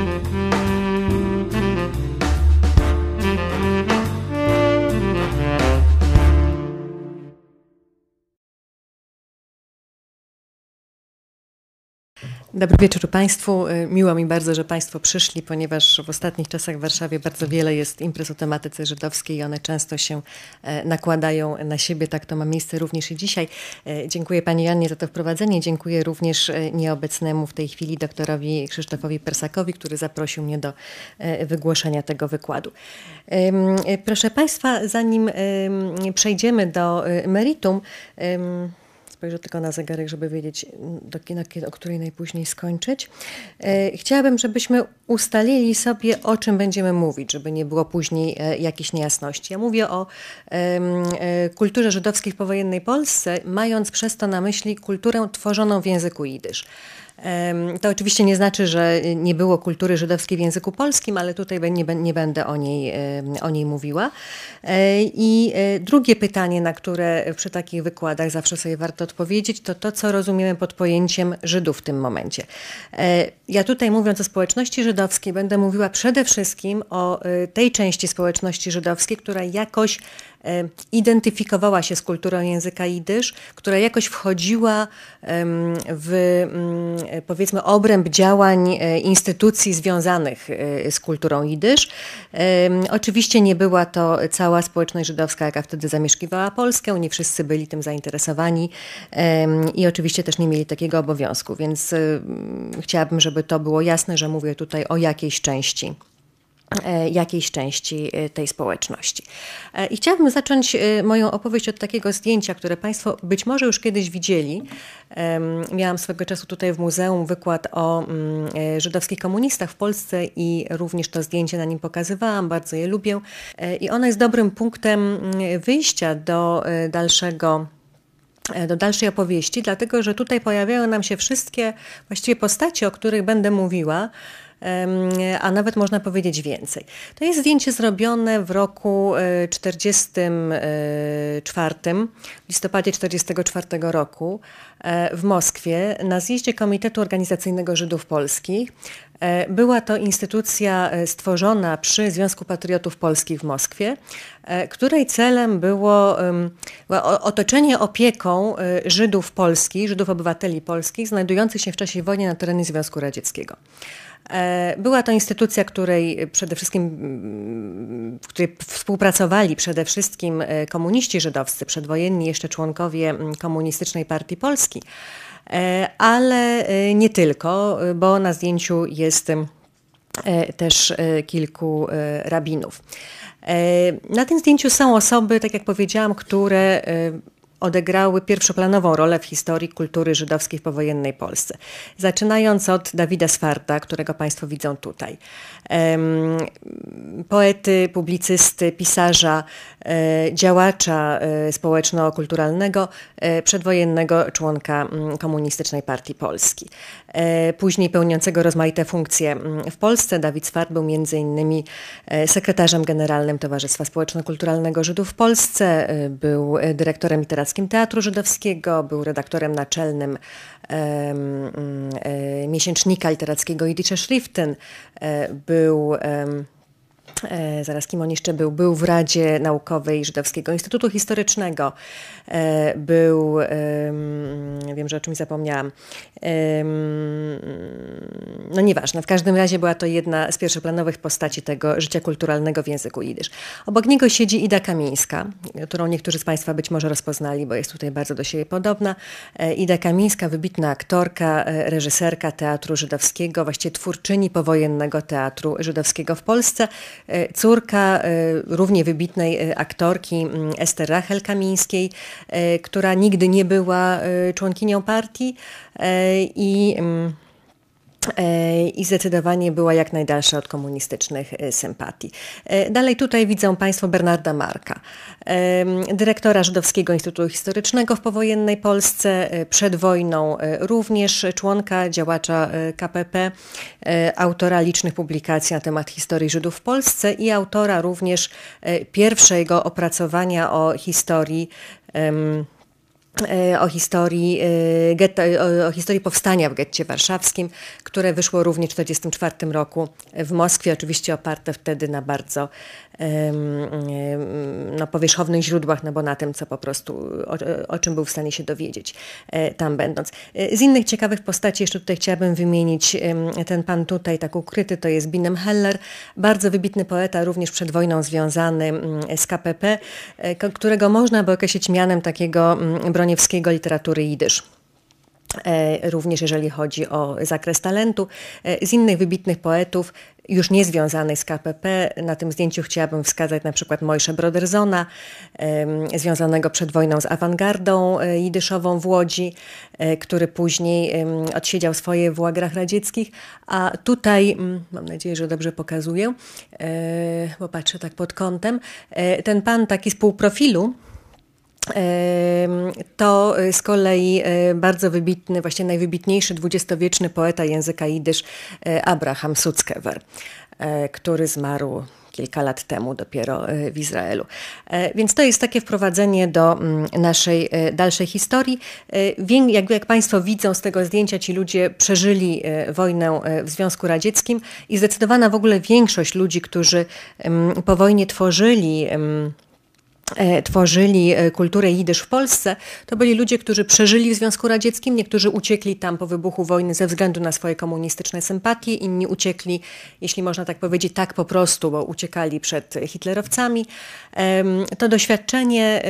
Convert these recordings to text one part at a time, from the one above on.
Mm-hmm. Dobry wieczór Państwu. Y, miło mi bardzo, że Państwo przyszli, ponieważ w ostatnich czasach w Warszawie bardzo wiele jest imprez o tematyce żydowskiej i one często się e, nakładają na siebie. Tak to ma miejsce również i dzisiaj. E, dziękuję Pani Jannie za to wprowadzenie. Dziękuję również e, nieobecnemu w tej chwili doktorowi Krzysztofowi Persakowi, który zaprosił mnie do wygłoszenia tego wykładu. Proszę Państwa, zanim przejdziemy do meritum, spojrzę tylko na zegarek, żeby wiedzieć, do o której najpóźniej skończyć. E, chciałabym, żebyśmy ustalili sobie, o czym będziemy mówić, żeby nie było później e, jakiejś niejasności. Ja mówię o e, kulturze żydowskiej w powojennej Polsce, mając przez to na myśli kulturę tworzoną w języku jidysz. To oczywiście nie znaczy, że nie było kultury żydowskiej w języku polskim, ale tutaj nie, nie będę o niej, o niej mówiła. E, I e, drugie pytanie, na które przy takich wykładach zawsze sobie warto odpowiedzieć, to to, co rozumiemy pod pojęciem Żydów w tym momencie. E, ja tutaj mówiąc o społeczności żydowskiej, będę mówiła przede wszystkim o tej części społeczności żydowskiej, która jakoś identyfikowała się z kulturą języka jidysz, która jakoś wchodziła w mm, powiedzmy obręb działań instytucji związanych z kulturą jidysz. Oczywiście nie była to cała społeczność żydowska, jaka wtedy zamieszkiwała Polskę. Nie wszyscy byli tym zainteresowani i oczywiście też nie mieli takiego obowiązku, więc chciałabym, żeby to było jasne, że mówię tutaj o jakiejś części e, jakiejś części e, tej społeczności. E, I chciałabym zacząć moją opowieść od takiego zdjęcia, które Państwo być może już kiedyś widzieli. Miałam swego czasu tutaj w muzeum wykład o mm, e, żydowskich komunistach w Polsce i również to zdjęcie na nim pokazywałam, bardzo je lubię. E, I ono jest dobrym punktem mm, wyjścia do e, dalszego do dalszej opowieści, dlatego że tutaj pojawiają nam się wszystkie właściwie postacie, o których będę mówiła, a nawet można powiedzieć więcej. To jest zdjęcie zrobione w roku 44, w listopadzie 44 roku e, w Moskwie na zjeździe Komitetu Organizacyjnego Żydów Polskich. E, była to instytucja e, stworzona przy Związku Patriotów Polskich w Moskwie, której celem było otoczenie opieką Żydów polskich, Żydów obywateli polskich znajdujących się w czasie wojny na terenie Związku Radzieckiego. E, była to instytucja, której przede wszystkim, w której współpracowali przede wszystkim e, komuniści żydowscy, przedwojenni jeszcze członkowie Komunistycznej Partii Polski, e, ale nie tylko, bo na zdjęciu jest też kilku rabinów. Na tym zdjęciu są osoby, tak jak powiedziałam, które odegrały pierwszoplanową rolę w historii kultury żydowskiej w powojennej Polsce. Zaczynając od Dawida Swarta, którego Państwo widzą tutaj. Poety, publicysty, pisarza, działacza e, społeczno-kulturalnego, e, przedwojennego członka mm, Komunistycznej Partii Polski. Później pełniącego rozmaite funkcje mm, w Polsce. Dawid Swart był innymi sekretarzem generalnym Towarzystwa Społeczno-Kulturalnego Żydów w Polsce, był dyrektorem literackim Teatru Żydowskiego, był redaktorem naczelnym e, miesięcznika literackiego Jidische Schriften, e, był E, zaraz kim on jeszcze był, był w Radzie Naukowej Żydowskiego Instytutu Historycznego, e, był, wiem, że o czymś zapomniałam, no nieważne, w każdym razie była to jedna z pierwszoplanowych postaci tego życia kulturalnego w języku jidysz. Obok niego siedzi Ida Kamińska, którą niektórzy z Państwa być może rozpoznali, bo jest tutaj bardzo do siebie podobna. E, Ida Kamińska, wybitna aktorka, reżyserka teatru żydowskiego, właściwie twórczyni powojennego teatru żydowskiego w Polsce, córka e, równie wybitnej e, aktorki mm, Ester Rachel Kamińskiej, która nigdy nie była członkinią partii i mm, E, i zdecydowanie była jak najdalsza od komunistycznych e, sympatii. E, dalej tutaj widzą Państwo Bernarda Marka, dyrektora Żydowskiego Instytutu Historycznego w powojennej Polsce, przed wojną również członka, działacza KPP, autora licznych publikacji na temat historii Żydów w Polsce i autora również pierwszego opracowania o historii o historii, getto, o, historii powstania w getcie warszawskim, które wyszło również w 1944 roku w Moskwie, oczywiście oparte wtedy na bardzo no, powierzchownych źródłach, no bo na tym, co po prostu, o, o, czym był w stanie się dowiedzieć e, tam będąc. E, z innych ciekawych postaci jeszcze tutaj chciałabym wymienić ten pan tutaj, tak ukryty, to jest Binem Heller, bardzo wybitny poeta, również przed wojną związany z KPP, e, którego można by określić mianem takiego broniewskiego literatury jidysz również jeżeli chodzi o zakres talentu. Z innych wybitnych poetów już nie związanej z KPP. Na tym zdjęciu chciałabym wskazać na przykład Mojsze Brodersona, związanego przed wojną z awangardą e, jidyszową w Łodzi, e, który później odsiedział swoje w łagrach radzieckich. A tutaj, mm, mam nadzieję, że dobrze pokazuję, e, bo patrzę tak pod kątem, ten pan taki z półprofilu, to z kolei bardzo wybitny, właśnie najwybitniejszy dwudziestowieczny poeta języka jidysz Abraham Sutzkever, który zmarł kilka lat temu dopiero w Izraelu. Więc to jest takie wprowadzenie do naszej dalszej historii. Jak, jak Państwo widzą z tego zdjęcia, ci ludzie przeżyli wojnę w Związku Radzieckim i zdecydowana w ogóle większość ludzi, którzy po wojnie tworzyli E, tworzyli e, kulturę jidysz w Polsce, to byli ludzie, którzy przeżyli w Związku Radzieckim, niektórzy uciekli tam po wybuchu wojny ze względu na swoje komunistyczne sympatie, inni uciekli, jeśli można tak powiedzieć, tak po prostu, bo uciekali przed hitlerowcami. To doświadczenie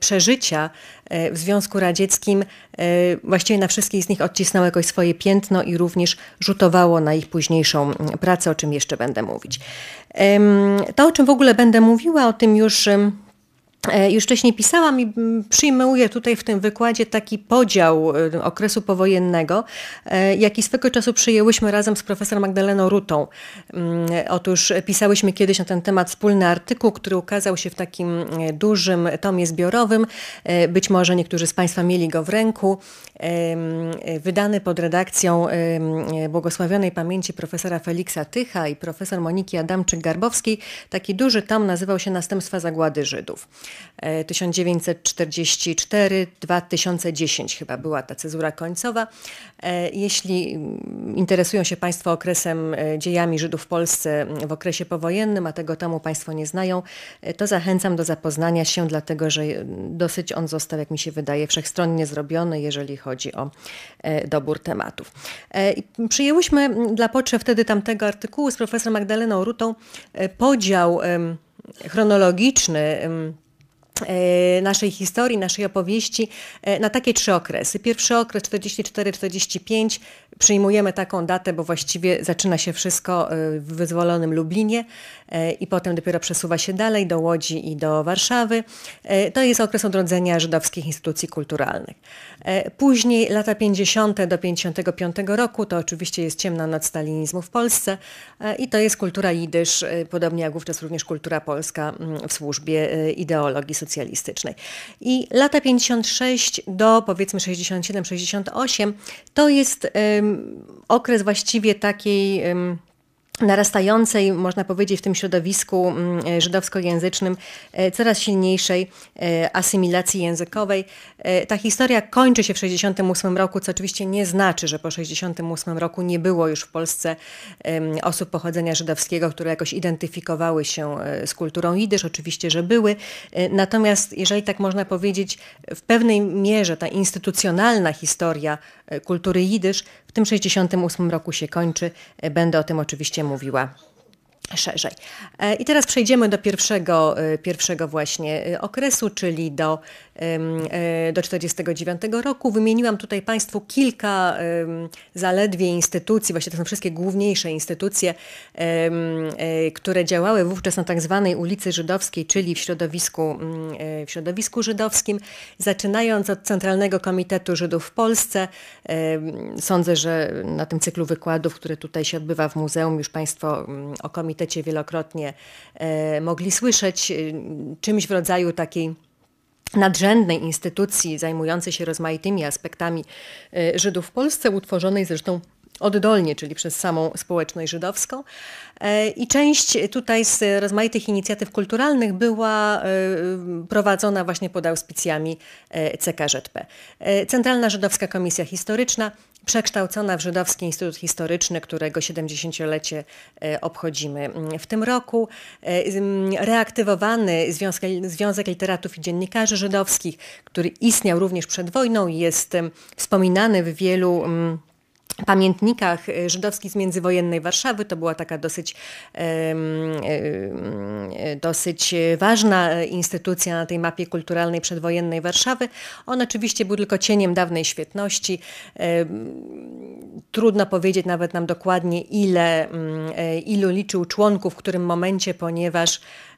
przeżycia e, w Związku Radzieckim właściwie na wszystkich z nich odcisnęło jakoś swoje piętno i również rzutowało na ich późniejszą pracę, o czym jeszcze będę mówić. To, o czym w ogóle będę mówiła, o tym już E, już wcześniej pisałam i przyjmuję tutaj w tym wykładzie taki podział e, okresu powojennego, e, jaki swego czasu przyjęłyśmy razem z profesor Magdaleną Rutą. Mm, otóż pisałyśmy kiedyś na ten temat wspólny artykuł, który ukazał się w takim dużym tomie zbiorowym. Być może niektórzy z Państwa mieli go w ręku. Wydany pod redakcją błogosławionej pamięci profesora Feliksa Tycha i profesor Moniki Adamczyk-Garbowskiej. Taki duży tom nazywał się Następstwa zagłady Żydów. 1944-2010 chyba była ta cezura końcowa. E, jeśli interesują się Państwo okresem, e, dziejami Żydów w Polsce w okresie powojennym, a tego tomu Państwo nie znają, e, to zachęcam do zapoznania się, dlatego że dosyć on został, jak mi się wydaje, wszechstronnie zrobiony, jeżeli chodzi o dobór tematów. Przyjęłyśmy dla potrzeb wtedy tamtego artykułu z profesorem Magdaleną Rutą podział chronologiczny E, naszej historii, naszej opowieści e, na takie trzy okresy. Pierwszy okres 44-45 przyjmujemy taką datę, bo właściwie zaczyna się wszystko e, w wyzwolonym Lublinie i potem dopiero przesuwa się dalej do Łodzi i do Warszawy. To jest okres odrodzenia żydowskich instytucji kulturalnych. Później lata 50. do 55 roku to oczywiście jest ciemna noc stalinizmu w Polsce i to jest kultura jidysz, podobnie jak wówczas również kultura polska mm, w służbie ideologii socjalistycznej. I lata 56 do powiedzmy 67-68 to jest okres właściwie takiej narastającej, można powiedzieć, w tym środowisku mm, e, żydowskojęzycznym e, coraz silniejszej e, asymilacji językowej. Ta historia kończy się w 1968 roku, co oczywiście nie znaczy, że po 1968 roku nie było już w Polsce osób pochodzenia żydowskiego, które jakoś identyfikowały się z kulturą jidysz. Oczywiście, że były. Natomiast, jeżeli tak można powiedzieć, w pewnej mierze ta instytucjonalna historia kultury jidysz w tym 1968 roku się kończy. Będę o tym oczywiście mówiła szerzej. E, I teraz przejdziemy do pierwszego, e, pierwszego właśnie e, okresu, czyli do, do 49 roku. Wymieniłam tutaj Państwu kilka zaledwie instytucji, właśnie to są wszystkie główniejsze instytucje, które działały wówczas na tak zwanej ulicy Żydowskiej, czyli w środowisku, w środowisku żydowskim, zaczynając od Centralnego Komitetu Żydów w Polsce. Sądzę, że na tym cyklu wykładów, który tutaj się odbywa w muzeum, już Państwo o komitecie wielokrotnie e, mogli słyszeć, e, czymś w rodzaju takiej nadrzędnej instytucji zajmującej się rozmaitymi aspektami e, Żydów w Polsce, utworzonej zresztą oddolnie, czyli przez samą społeczność żydowską. E, I część tutaj z rozmaitych inicjatyw kulturalnych była e, prowadzona właśnie pod auspicjami CKŻP. Centralna Żydowska Komisja Historyczna, przekształcona w Żydowski Instytut Historyczny, którego 70-lecie obchodzimy w tym roku. Reaktywowany Związek, Związek Literatów i Dziennikarzy Żydowskich, który istniał również przed wojną i jest wspominany w wielu pamiętnikach y, żydowskich z międzywojennej Warszawy. To była taka dosyć, dosyć ważna instytucja na tej mapie kulturalnej przedwojennej Warszawy. On oczywiście był tylko cieniem dawnej świetności. Trudno powiedzieć nawet nam dokładnie, ile, mm, e, ilu liczył członków w którym momencie, ponieważ E,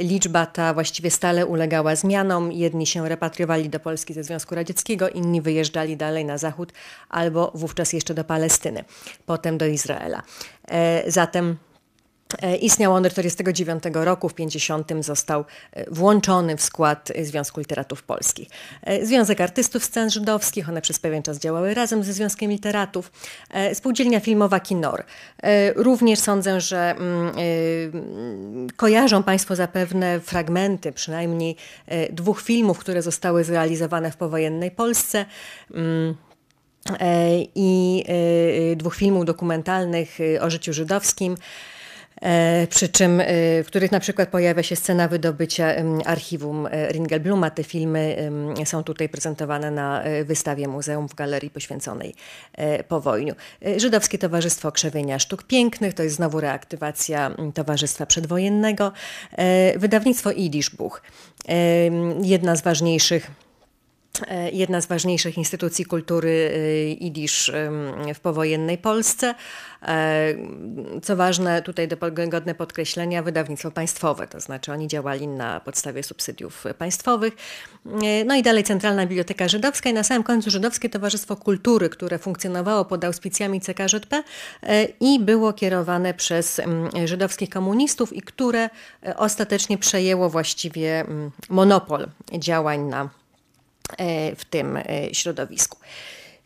liczba ta właściwie stale ulegała zmianom. Jedni się repatriowali do Polski ze Związku Radzieckiego, inni wyjeżdżali dalej na zachód albo wówczas jeszcze do Palestyny, potem do Izraela. E, zatem E, istniał on do 1949 roku, w 50 został e, włączony w skład Związku Literatów Polskich. E, Związek Artystów Scen Żydowskich, one przez pewien czas działały razem ze Związkiem Literatów. Spółdzielnia Filmowa Kinor. Również sądzę, że mm, kojarzą Państwo zapewne fragmenty przynajmniej dwóch filmów, które zostały zrealizowane w powojennej Polsce mm, i dwóch filmów dokumentalnych o życiu żydowskim. E, przy czym e, w których na przykład pojawia się scena wydobycia archiwum e, Ringelbluma. Te filmy są tutaj prezentowane na wystawie muzeum w galerii poświęconej powojniu. Żydowskie Towarzystwo Krzewienia Sztuk Pięknych, to jest znowu reaktywacja Towarzystwa Przedwojennego. Wydawnictwo Idiszbuch, jedna z ważniejszych jedna z ważniejszych instytucji kultury e, Idisz w powojennej Polsce. E, co ważne, tutaj godne podkreślenia, wydawnictwo państwowe, to znaczy oni działali na podstawie subsydiów państwowych. No i dalej Centralna Biblioteka Żydowska i na samym końcu Żydowskie Towarzystwo Kultury, które funkcjonowało pod auspicjami CKŻP i było kierowane przez żydowskich komunistów i które ostatecznie przejęło właściwie monopol działań na E, w tym e, środowisku.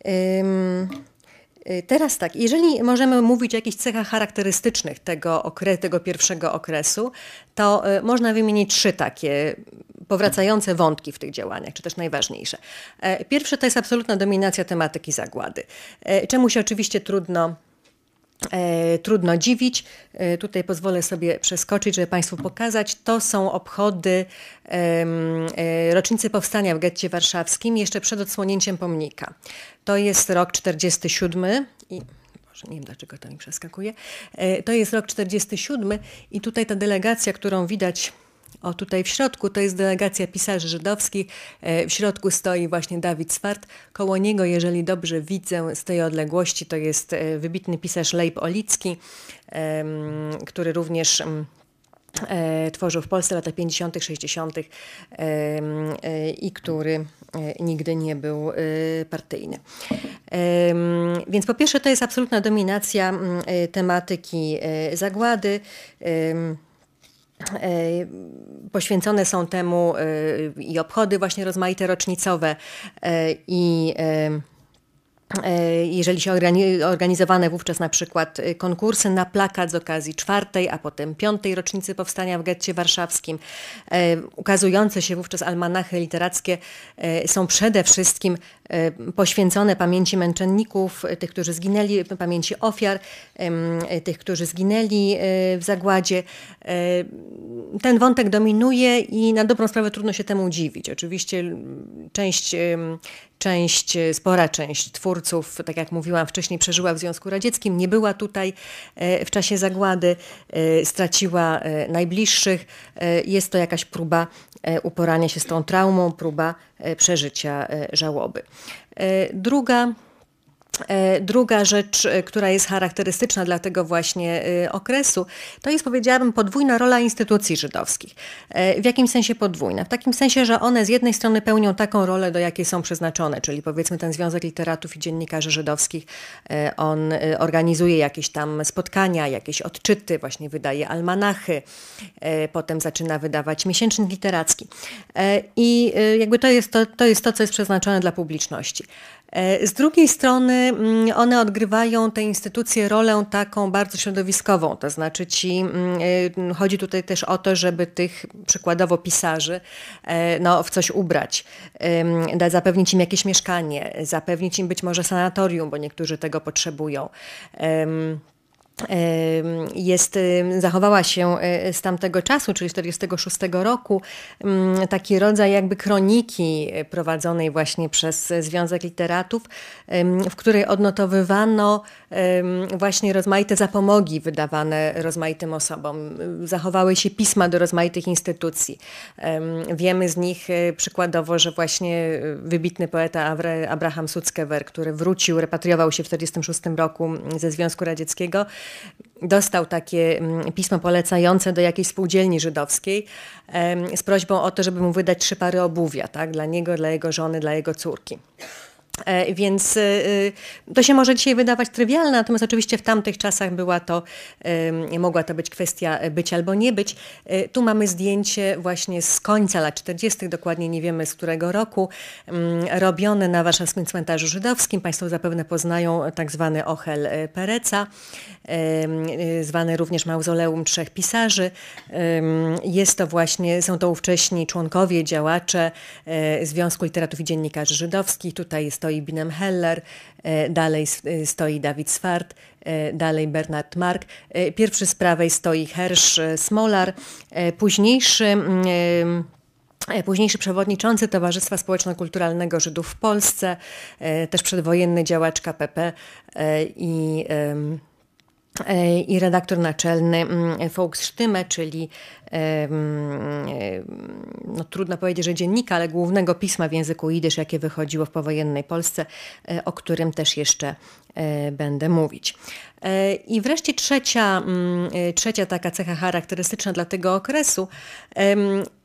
E, teraz tak, jeżeli możemy mówić o jakichś cechach charakterystycznych tego, okre tego pierwszego okresu, to można wymienić trzy takie powracające wątki w tych działaniach, czy też najważniejsze. Pierwsze to jest absolutna dominacja tematyki zagłady, czemu się oczywiście trudno E, trudno dziwić. E, tutaj pozwolę sobie przeskoczyć, żeby Państwu pokazać. To są obchody e, rocznicy powstania w getcie warszawskim jeszcze przed odsłonięciem pomnika. To jest rok 47 i nie wiem dlaczego to mi przeskakuje. To jest rok 47 i tutaj ta delegacja, którą widać o, tutaj w środku to jest delegacja pisarzy żydowskich. E, w środku stoi właśnie Dawid Swart. Koło niego, jeżeli dobrze widzę z tej odległości, to jest e, wybitny pisarz Leib Olicki, który również e, tworzył w Polsce w latach 50., 60. i który nigdy nie był partyjny. Więc po pierwsze to jest absolutna dominacja tematyki zagłady. E, poświęcone są temu e, i obchody właśnie rozmaite rocznicowe e, i jeżeli się organizowane wówczas na przykład e, konkursy na plakat z okazji czwartej, a potem piątej rocznicy powstania w getcie warszawskim, e, ukazujące się wówczas almanachy literackie są przede wszystkim poświęcone pamięci męczenników, tych, którzy zginęli, pamięci ofiar, tych, którzy zginęli w zagładzie. Ten wątek dominuje i na dobrą sprawę trudno się temu dziwić. Oczywiście część część, spora część twórców, tak jak mówiłam wcześniej, przeżyła w Związku Radzieckim, nie była tutaj e, w czasie zagłady, e, straciła e, najbliższych. Jest to jakaś próba uporania się z tą traumą, próba przeżycia żałoby. Druga E, druga rzecz, e, która jest charakterystyczna dla tego właśnie e, okresu, to jest powiedziałabym podwójna rola instytucji żydowskich. W jakim sensie podwójna? W takim sensie, że one z jednej strony pełnią taką rolę, do jakiej są przeznaczone, czyli powiedzmy ten Związek Literatów i Dziennikarzy Żydowskich, on organizuje jakieś tam spotkania, jakieś odczyty, właśnie wydaje almanachy, potem zaczyna wydawać miesięcznik literacki. I jakby to jest to, to jest to, co jest przeznaczone dla publiczności. Z drugiej strony mm, one odgrywają te instytucje rolę taką bardzo środowiskową, to znaczy ci, mm, chodzi tutaj też o to, żeby tych przykładowo pisarzy no, w coś ubrać, zapewnić im jakieś mieszkanie, zapewnić im być może sanatorium, bo niektórzy tego potrzebują jest, zachowała się e, z tamtego czasu, czyli 46 roku, taki rodzaj jakby kroniki prowadzonej właśnie przez Związek Literatów, w której odnotowywano właśnie rozmaite zapomogi wydawane rozmaitym osobom. Zachowały się pisma do rozmaitych instytucji. Wiemy z nich e, przykładowo, że właśnie e, wybitny poeta Abraham Suckewer, który wrócił, repatriował się w 1946 roku ze Związku Radzieckiego, dostał takie mm, pismo polecające do jakiejś spółdzielni żydowskiej z prośbą o to, żeby mu wydać trzy pary obuwia, tak, dla niego, dla jego żony, dla jego córki. E, więc e, to się może dzisiaj wydawać trywialne, natomiast oczywiście w tamtych czasach była to, mogła to być kwestia być albo nie być. E, tu mamy zdjęcie właśnie z końca lat 40., dokładnie nie wiemy z którego roku, mm, robione na warszawskim cmentarzu żydowskim. Państwo zapewne poznają tak zwany ochel Pereca, zwany również mauzoleum trzech pisarzy. Jest to właśnie, są to ówcześni członkowie, działacze Związku Literatów i Dziennikarzy Żydowskich. Tutaj jest stoi Binem Heller, e, dalej e, stoi Dawid Swart, e, dalej Bernard Mark. Pierwszy z prawej stoi Hersz Smolar, późniejszy mm, Późniejszy przewodniczący Towarzystwa Społeczno-Kulturalnego Żydów w Polsce, też przedwojenny działacz KPP i i redaktor naczelny mm, Volksstimme, czyli no, trudno powiedzieć, że dziennika, ale głównego pisma w języku jidysz, jakie wychodziło w powojennej Polsce, e, o którym też jeszcze e, będę mówić. I wreszcie trzecia, mm, trzecia taka cecha charakterystyczna dla tego okresu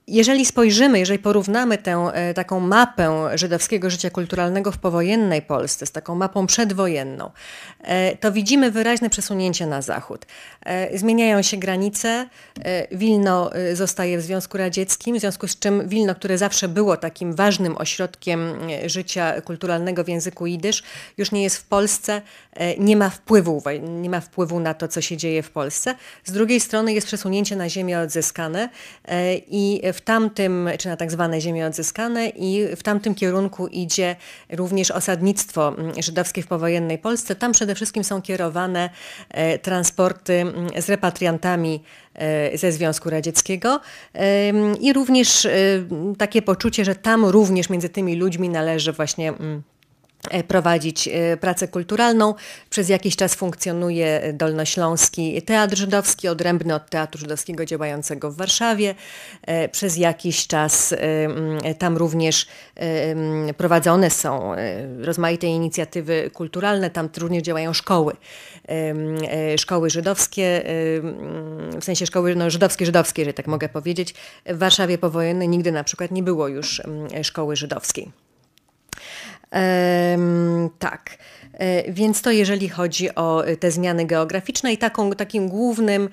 jeżeli spojrzymy, jeżeli porównamy tę e, taką mapę żydowskiego życia kulturalnego w powojennej Polsce z taką mapą przedwojenną, e, to widzimy wyraźne przesunięcie na zachód. E, zmieniają się granice, Wilno zostaje w Związku Radzieckim, w związku z czym Wilno, które zawsze było takim ważnym ośrodkiem życia kulturalnego w języku jidysz, już nie jest w Polsce, nie ma wpływu, nie ma wpływu na to, co się dzieje w Polsce. Z drugiej strony jest przesunięcie na ziemię odzyskane i w tamtym, czy na tak zwane ziemie odzyskane i w tamtym kierunku idzie również osadnictwo mm, żydowskie w powojennej Polsce. Tam przede wszystkim są kierowane e, transporty mm, z repatriantami e, ze Związku Radzieckiego i również e, takie poczucie, że tam również między tymi ludźmi należy właśnie mm, prowadzić e, pracę kulturalną. Przez jakiś czas funkcjonuje Dolnośląski Teatr Żydowski, odrębny od Teatru Żydowskiego działającego w Warszawie. E, przez jakiś czas tam również prowadzone są rozmaite inicjatywy kulturalne, tam również działają szkoły. Szkoły żydowskie, w sensie szkoły no, żydowskie, żydowskie, że tak mogę powiedzieć. W Warszawie powojennej nigdy na przykład nie było już szkoły żydowskiej tak. E, więc to jeżeli chodzi o te zmiany geograficzne i taką, takim głównym,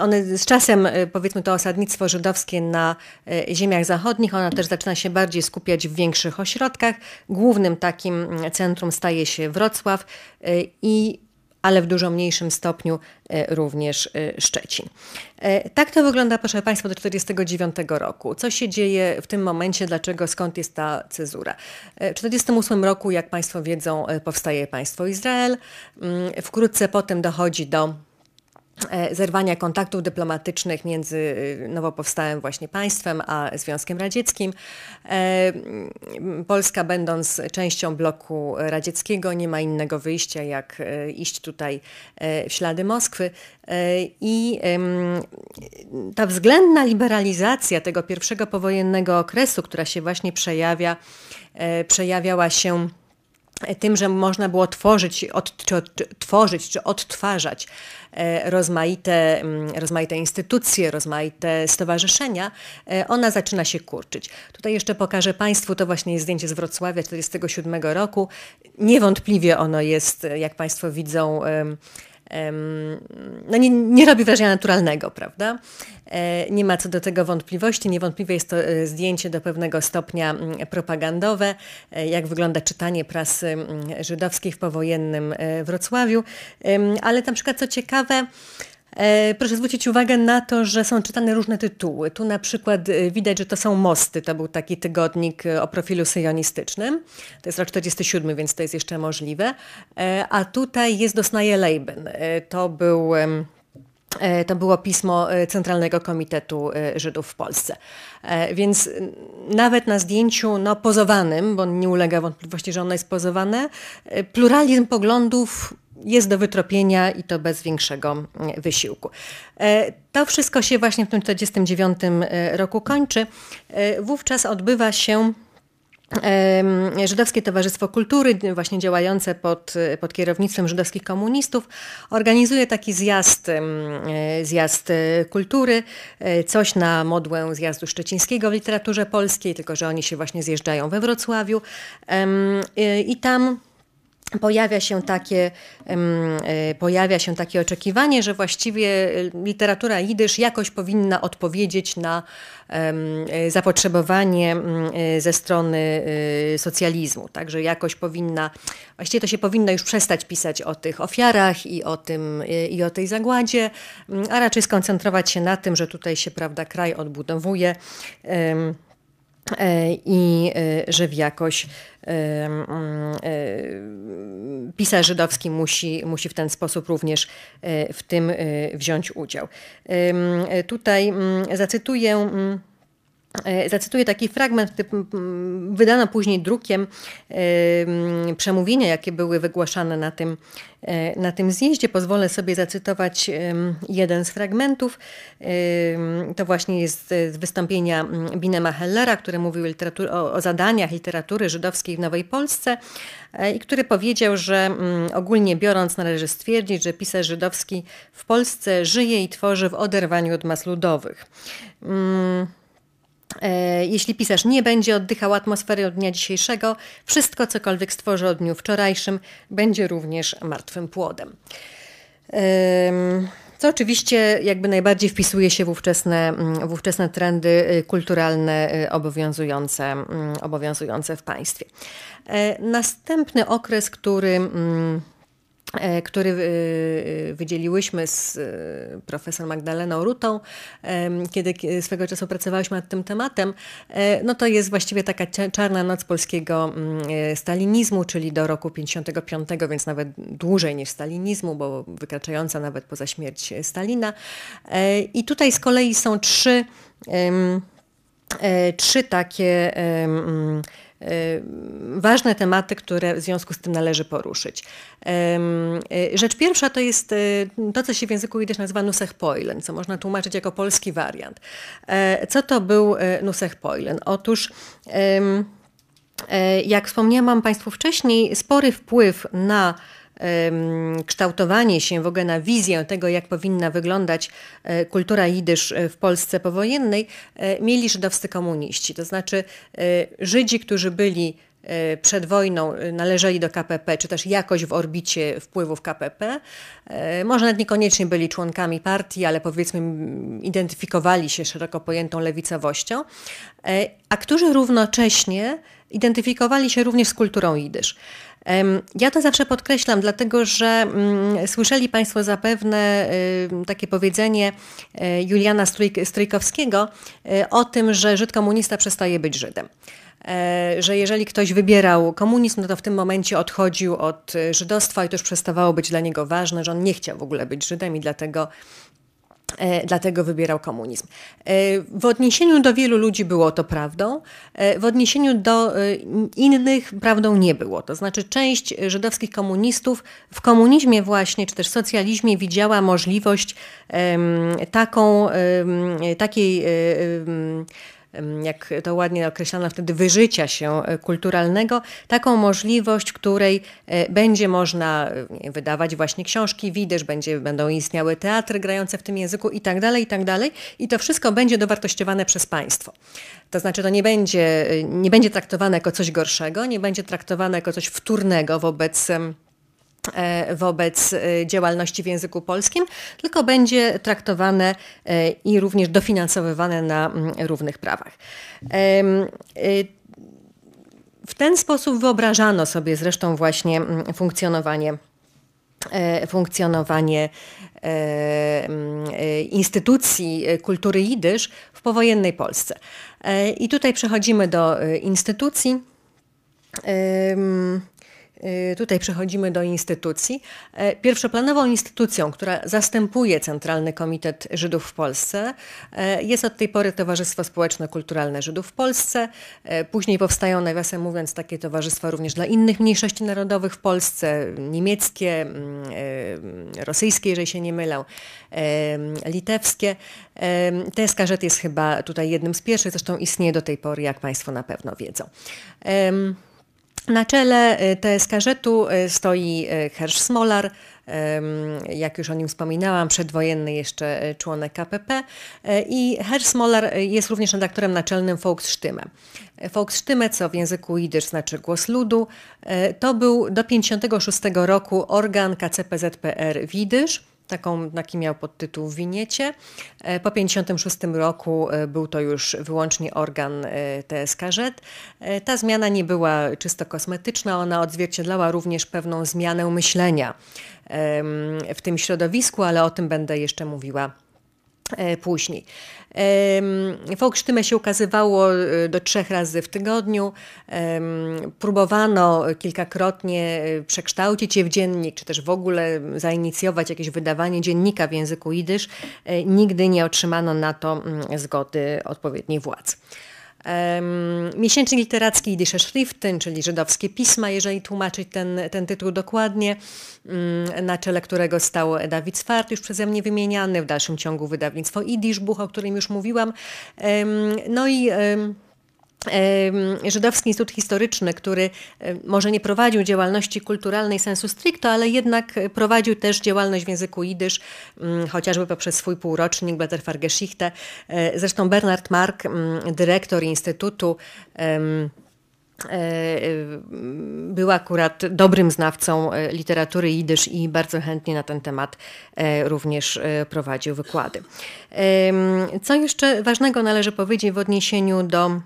one z czasem e, powiedzmy to osadnictwo żydowskie na e, ziemiach zachodnich, ona też zaczyna się bardziej skupiać w większych ośrodkach. Głównym takim centrum staje się Wrocław i ale w dużo mniejszym stopniu e, również e, Szczecin. E, tak to wygląda, proszę Państwa, do 1949 roku. Co się dzieje w tym momencie, dlaczego, skąd jest ta cezura? W 1948 roku, jak Państwo wiedzą, powstaje państwo Izrael. Mm, wkrótce potem dochodzi do zerwania kontaktów dyplomatycznych między y, nowo powstałym właśnie państwem a Związkiem Radzieckim. E, Polska, będąc częścią bloku radzieckiego, nie ma innego wyjścia, jak e, iść tutaj w ślady Moskwy. I ta względna liberalizacja tego pierwszego powojennego okresu, która się właśnie przejawia, przejawiała się tym, że można było tworzyć, od, czy od, tworzyć czy odtwarzać e, rozmaite, mm, rozmaite instytucje, rozmaite stowarzyszenia, e, ona zaczyna się kurczyć. Tutaj jeszcze pokażę Państwu, to właśnie jest zdjęcie z Wrocławia 1947 roku. Niewątpliwie ono jest, jak Państwo widzą, no nie, nie robi wrażenia naturalnego, prawda? E, nie ma co do tego wątpliwości. Niewątpliwie jest to e, zdjęcie do pewnego stopnia mm, propagandowe, e, jak wygląda czytanie prasy mm, żydowskiej w powojennym Wrocławiu. Ale na przykład, co ciekawe, Proszę zwrócić uwagę na to, że są czytane różne tytuły. Tu na przykład widać, że to są Mosty. To był taki tygodnik o profilu syjonistycznym. To jest rok 47, więc to jest jeszcze możliwe. A tutaj jest Dosnaje Leiben. To był E, to było pismo e, Centralnego Komitetu e, Żydów w Polsce. Więc nawet na zdjęciu no, pozowanym, bo nie ulega wątpliwości, że ono jest pozowane, pluralizm poglądów jest do wytropienia i to bez większego wysiłku. To wszystko się właśnie w tym 1949 roku kończy. Wówczas odbywa się Żydowskie Towarzystwo Kultury, właśnie działające pod, pod kierownictwem żydowskich komunistów, organizuje taki zjazd, e, zjazd e, kultury, e, coś na modłę zjazdu szczecińskiego w literaturze polskiej, tylko że oni się właśnie zjeżdżają we Wrocławiu. I tam pojawia się takie, e, pojawia się takie oczekiwanie, że właściwie literatura jidysz jakoś powinna odpowiedzieć na zapotrzebowanie e, ze strony e, socjalizmu. Także jakoś powinna, właściwie to się powinno już przestać pisać o tych ofiarach i o, tym, i o tej zagładzie, a raczej skoncentrować się na tym, że tutaj się prawda, kraj odbudowuje i że w jakoś mm, pisarz żydowski musi, musi w ten sposób również e, w tym e, wziąć udział. Tutaj zacytuję E, zacytuję taki fragment, wydano później drukiem przemówienia, jakie były wygłaszane na tym, e, na tym zjeździe. Pozwolę sobie zacytować jeden z fragmentów. To właśnie jest z wystąpienia Binema Hellera, który mówił o, o zadaniach literatury żydowskiej w Nowej Polsce e, i który powiedział, że ogólnie biorąc należy stwierdzić, że pisarz żydowski w Polsce żyje i tworzy w oderwaniu od mas ludowych. E, jeśli pisarz nie będzie oddychał atmosfery od dnia dzisiejszego, wszystko, cokolwiek stworzy o dniu wczorajszym, będzie również martwym płodem. Co oczywiście jakby najbardziej wpisuje się w ówczesne, mm, w ówczesne trendy y, kulturalne y, obowiązujące, mm, obowiązujące w państwie. E, następny okres, który mm, który e, wydzieliłyśmy z e, profesor Magdaleną Rutą, kiedy swego czasu pracowałyśmy nad tym tematem, no to jest właściwie taka czarna noc polskiego mm, stalinizmu, czyli do roku 55, więc nawet dłużej niż stalinizmu, bo wykraczająca nawet poza śmierć Stalina. I tutaj z kolei są trzy, trzy takie ważne tematy, które w związku z tym należy poruszyć. Y, rzecz pierwsza to jest y, to, co się w języku jidysz nazywa Nusechpoilen, co można tłumaczyć jako polski wariant. E, co to był Nusechpoilen? Otóż e, jak wspomniałam Państwu wcześniej, spory wpływ na kształtowanie się w ogóle na wizję tego, jak powinna wyglądać e, kultura jidysz e, w Polsce powojennej, e, mieli żydowscy komuniści. To znaczy Żydzi, którzy byli przed wojną należeli do KPP, czy też jakoś w orbicie wpływów KPP. Może nawet niekoniecznie byli członkami partii, ale powiedzmy identyfikowali się szeroko pojętą lewicowością, a którzy równocześnie identyfikowali się również z kulturą jidysz. Ja to zawsze podkreślam, dlatego że mm, słyszeli Państwo zapewne takie powiedzenie e, Juliana Stryjkowskiego e, o tym, że Żyd komunista przestaje być Żydem. E, że jeżeli ktoś wybierał komunizm, no to w tym momencie odchodził od żydostwa i to już przestawało być dla niego ważne, że on nie chciał w ogóle być Żydem i dlatego dlatego wybierał komunizm. E, w odniesieniu do wielu ludzi było to prawdą, e, w odniesieniu do innych prawdą nie było. To znaczy część żydowskich komunistów w komunizmie właśnie, czy też socjalizmie widziała możliwość taką, takiej jak to ładnie określano wtedy, wyżycia się e, kulturalnego, taką możliwość, której e, będzie można e, wydawać właśnie książki, widysz, będzie, będą istniały teatry grające w tym języku i tak dalej, i tak dalej. I to wszystko będzie dowartościowane przez państwo. To znaczy to nie będzie, nie będzie traktowane jako coś gorszego, nie będzie traktowane jako coś wtórnego wobec wobec działalności w języku polskim, tylko będzie traktowane i również dofinansowywane na mm, równych prawach. W ten sposób wyobrażano sobie zresztą właśnie mm, funkcjonowanie funkcjonowanie instytucji kultury jidysz w powojennej Polsce. I tutaj przechodzimy do instytucji. Y, tutaj przechodzimy do instytucji. E, pierwszoplanową instytucją, która zastępuje Centralny Komitet Żydów w Polsce, e, jest od tej pory Towarzystwo Społeczno-Kulturalne Żydów w Polsce. E, później powstają, nawiasem mówiąc, takie towarzystwa również dla innych mniejszości narodowych w Polsce, niemieckie, mm, rosyjskie, jeżeli się nie mylę, litewskie. TSKZ jest chyba tutaj jednym z pierwszych, zresztą istnieje do tej pory, jak Państwo na pewno wiedzą. Na czele y, TSKŻ-u y, stoi y, Hersz Smolar, jak już o nim wspominałam, przedwojenny jeszcze członek KPP i Hersz Smolar jest również redaktorem naczelnym Volksstimme. Volksstimme, co w języku jidysz znaczy głos ludu, to był do 1956 roku organ KCPZPR w jidysz, taką, taki miał podtytuł winiecie. E, po 1956 roku e, był to już wyłącznie organ e, TSKZ. Ta zmiana nie była czysto kosmetyczna, ona odzwierciedlała również pewną zmianę myślenia w tym środowisku, ale o tym będę jeszcze mówiła później. Folksztymę się ukazywało e, do trzech razy w tygodniu. Próbowano kilkakrotnie e, przekształcić je w dziennik, czy też w ogóle zainicjować jakieś wydawanie dziennika w języku jidysz. E, nigdy nie otrzymano na to mm, zgody odpowiednich władz. Miesięcznik literacki Jidische Schriften, czyli żydowskie pisma, jeżeli tłumaczyć ten, ten tytuł dokładnie, mm, na czele którego stał Dawid Swart, już przeze mnie wymieniany, w dalszym ciągu wydawnictwo Idisz Buch, o którym już mówiłam. No i Żydowski Instytut Historyczny, który może nie prowadził działalności kulturalnej sensu stricto, ale jednak prowadził też działalność w języku jidysz, mm, chociażby poprzez swój półrocznik Blätterfargeschichte. E, zresztą Bernard Mark, mm, dyrektor Instytutu, e, był akurat dobrym znawcą e, literatury jidysz i bardzo chętnie na ten temat również prowadził wykłady. Co jeszcze ważnego należy powiedzieć w odniesieniu do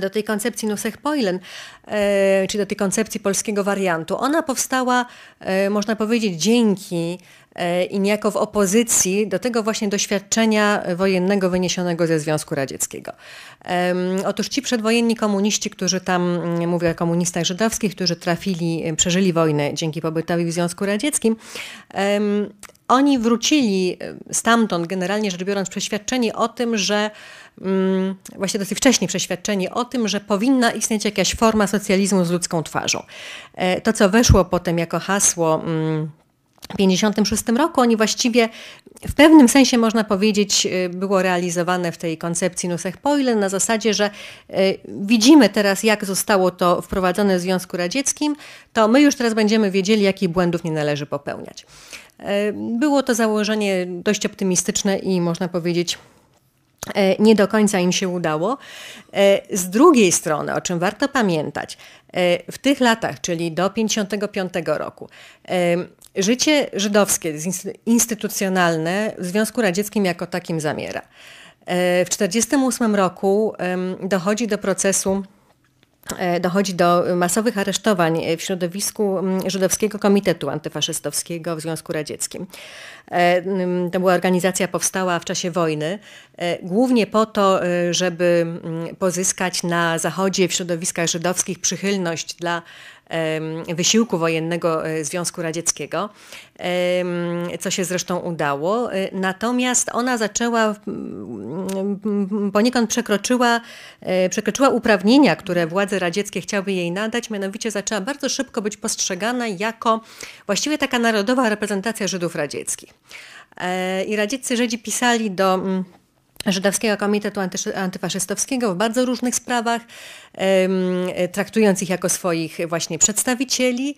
do tej koncepcji Nusech-Poilen, e, czy do tej koncepcji polskiego wariantu. Ona powstała, e, można powiedzieć, dzięki e, i niejako w opozycji do tego właśnie doświadczenia wojennego wyniesionego ze Związku Radzieckiego. Otóż ci przedwojenni komuniści, którzy tam, mm, mówię o komunistach żydowskich, którzy trafili, przeżyli wojnę dzięki pobytowi w Związku Radzieckim, oni wrócili stamtąd, generalnie rzecz biorąc, przeświadczeni o tym, że właśnie dosyć wcześnie przeświadczenie o tym, że powinna istnieć jakaś forma socjalizmu z ludzką twarzą. E, to, co weszło potem jako hasło mm, w 1956 roku, oni właściwie w pewnym sensie można powiedzieć e, było realizowane w tej koncepcji Nusech Poilen na zasadzie, że e, widzimy teraz jak zostało to wprowadzone w Związku Radzieckim, to my już teraz będziemy wiedzieli jakich błędów nie należy popełniać. Było to założenie dość optymistyczne i można powiedzieć nie do końca im się udało. E, z drugiej strony, o czym warto pamiętać, e, w tych latach, czyli do 1955 roku, życie żydowskie, instytucjonalne w Związku Radzieckim jako takim zamiera. W 1948 roku dochodzi do procesu E, dochodzi do masowych aresztowań w środowisku Żydowskiego Komitetu Antyfaszystowskiego w Związku Radzieckim. E, to była organizacja powstała w czasie wojny, e, głównie po to, żeby pozyskać na Zachodzie w środowiskach żydowskich przychylność dla wysiłku wojennego e, Związku Radzieckiego, co się zresztą udało. E, natomiast ona zaczęła, poniekąd przekroczyła, e, przekroczyła uprawnienia, które władze radzieckie chciały jej nadać, mianowicie zaczęła bardzo szybko być postrzegana jako właściwie taka narodowa reprezentacja Żydów radzieckich. I radzieccy Żydzi pisali do Żydowskiego Komitetu Antyfaszystowskiego w bardzo różnych sprawach, traktując ich jako swoich właśnie przedstawicieli.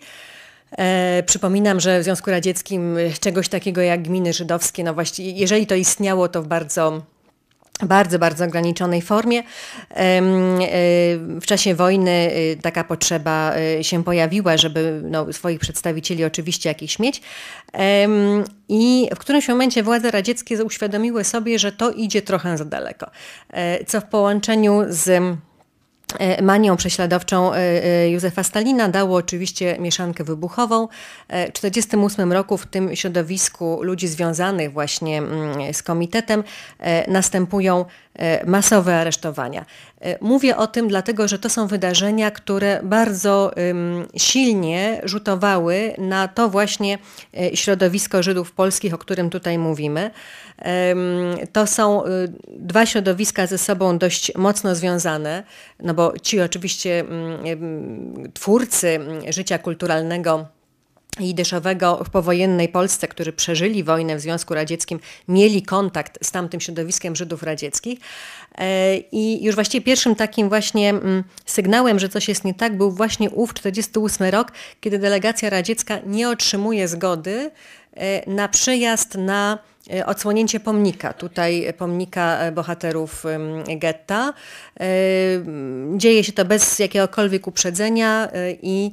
E, przypominam, że w Związku Radzieckim czegoś takiego jak gminy żydowskie, no właściwie, jeżeli to istniało, to w bardzo bardzo, bardzo ograniczonej formie. W czasie wojny taka potrzeba się pojawiła, żeby no, swoich przedstawicieli oczywiście jakiś mieć. I w którymś momencie władze radzieckie uświadomiły sobie, że to idzie trochę za daleko. Co w połączeniu z E, manią prześladowczą e, e, Józefa Stalina dało oczywiście mieszankę wybuchową. W 1948 roku w tym środowisku ludzi związanych właśnie mm, z komitetem następują masowe aresztowania. Mówię o tym dlatego, że to są wydarzenia, które bardzo silnie rzutowały na to właśnie środowisko Żydów polskich, o którym tutaj mówimy. To są y, dwa środowiska ze sobą dość mocno związane, no bo ci oczywiście mm, twórcy mm, życia kulturalnego jidyszowego w powojennej Polsce, którzy przeżyli wojnę w Związku Radzieckim, mieli kontakt z tamtym środowiskiem Żydów radzieckich. E, I już właściwie pierwszym takim właśnie mm, sygnałem, że coś jest nie tak, był właśnie ów 48 rok, kiedy delegacja radziecka nie otrzymuje zgody e, na przyjazd na odsłonięcie pomnika, tutaj pomnika e, bohaterów getta. E, dzieje się to bez jakiegokolwiek uprzedzenia i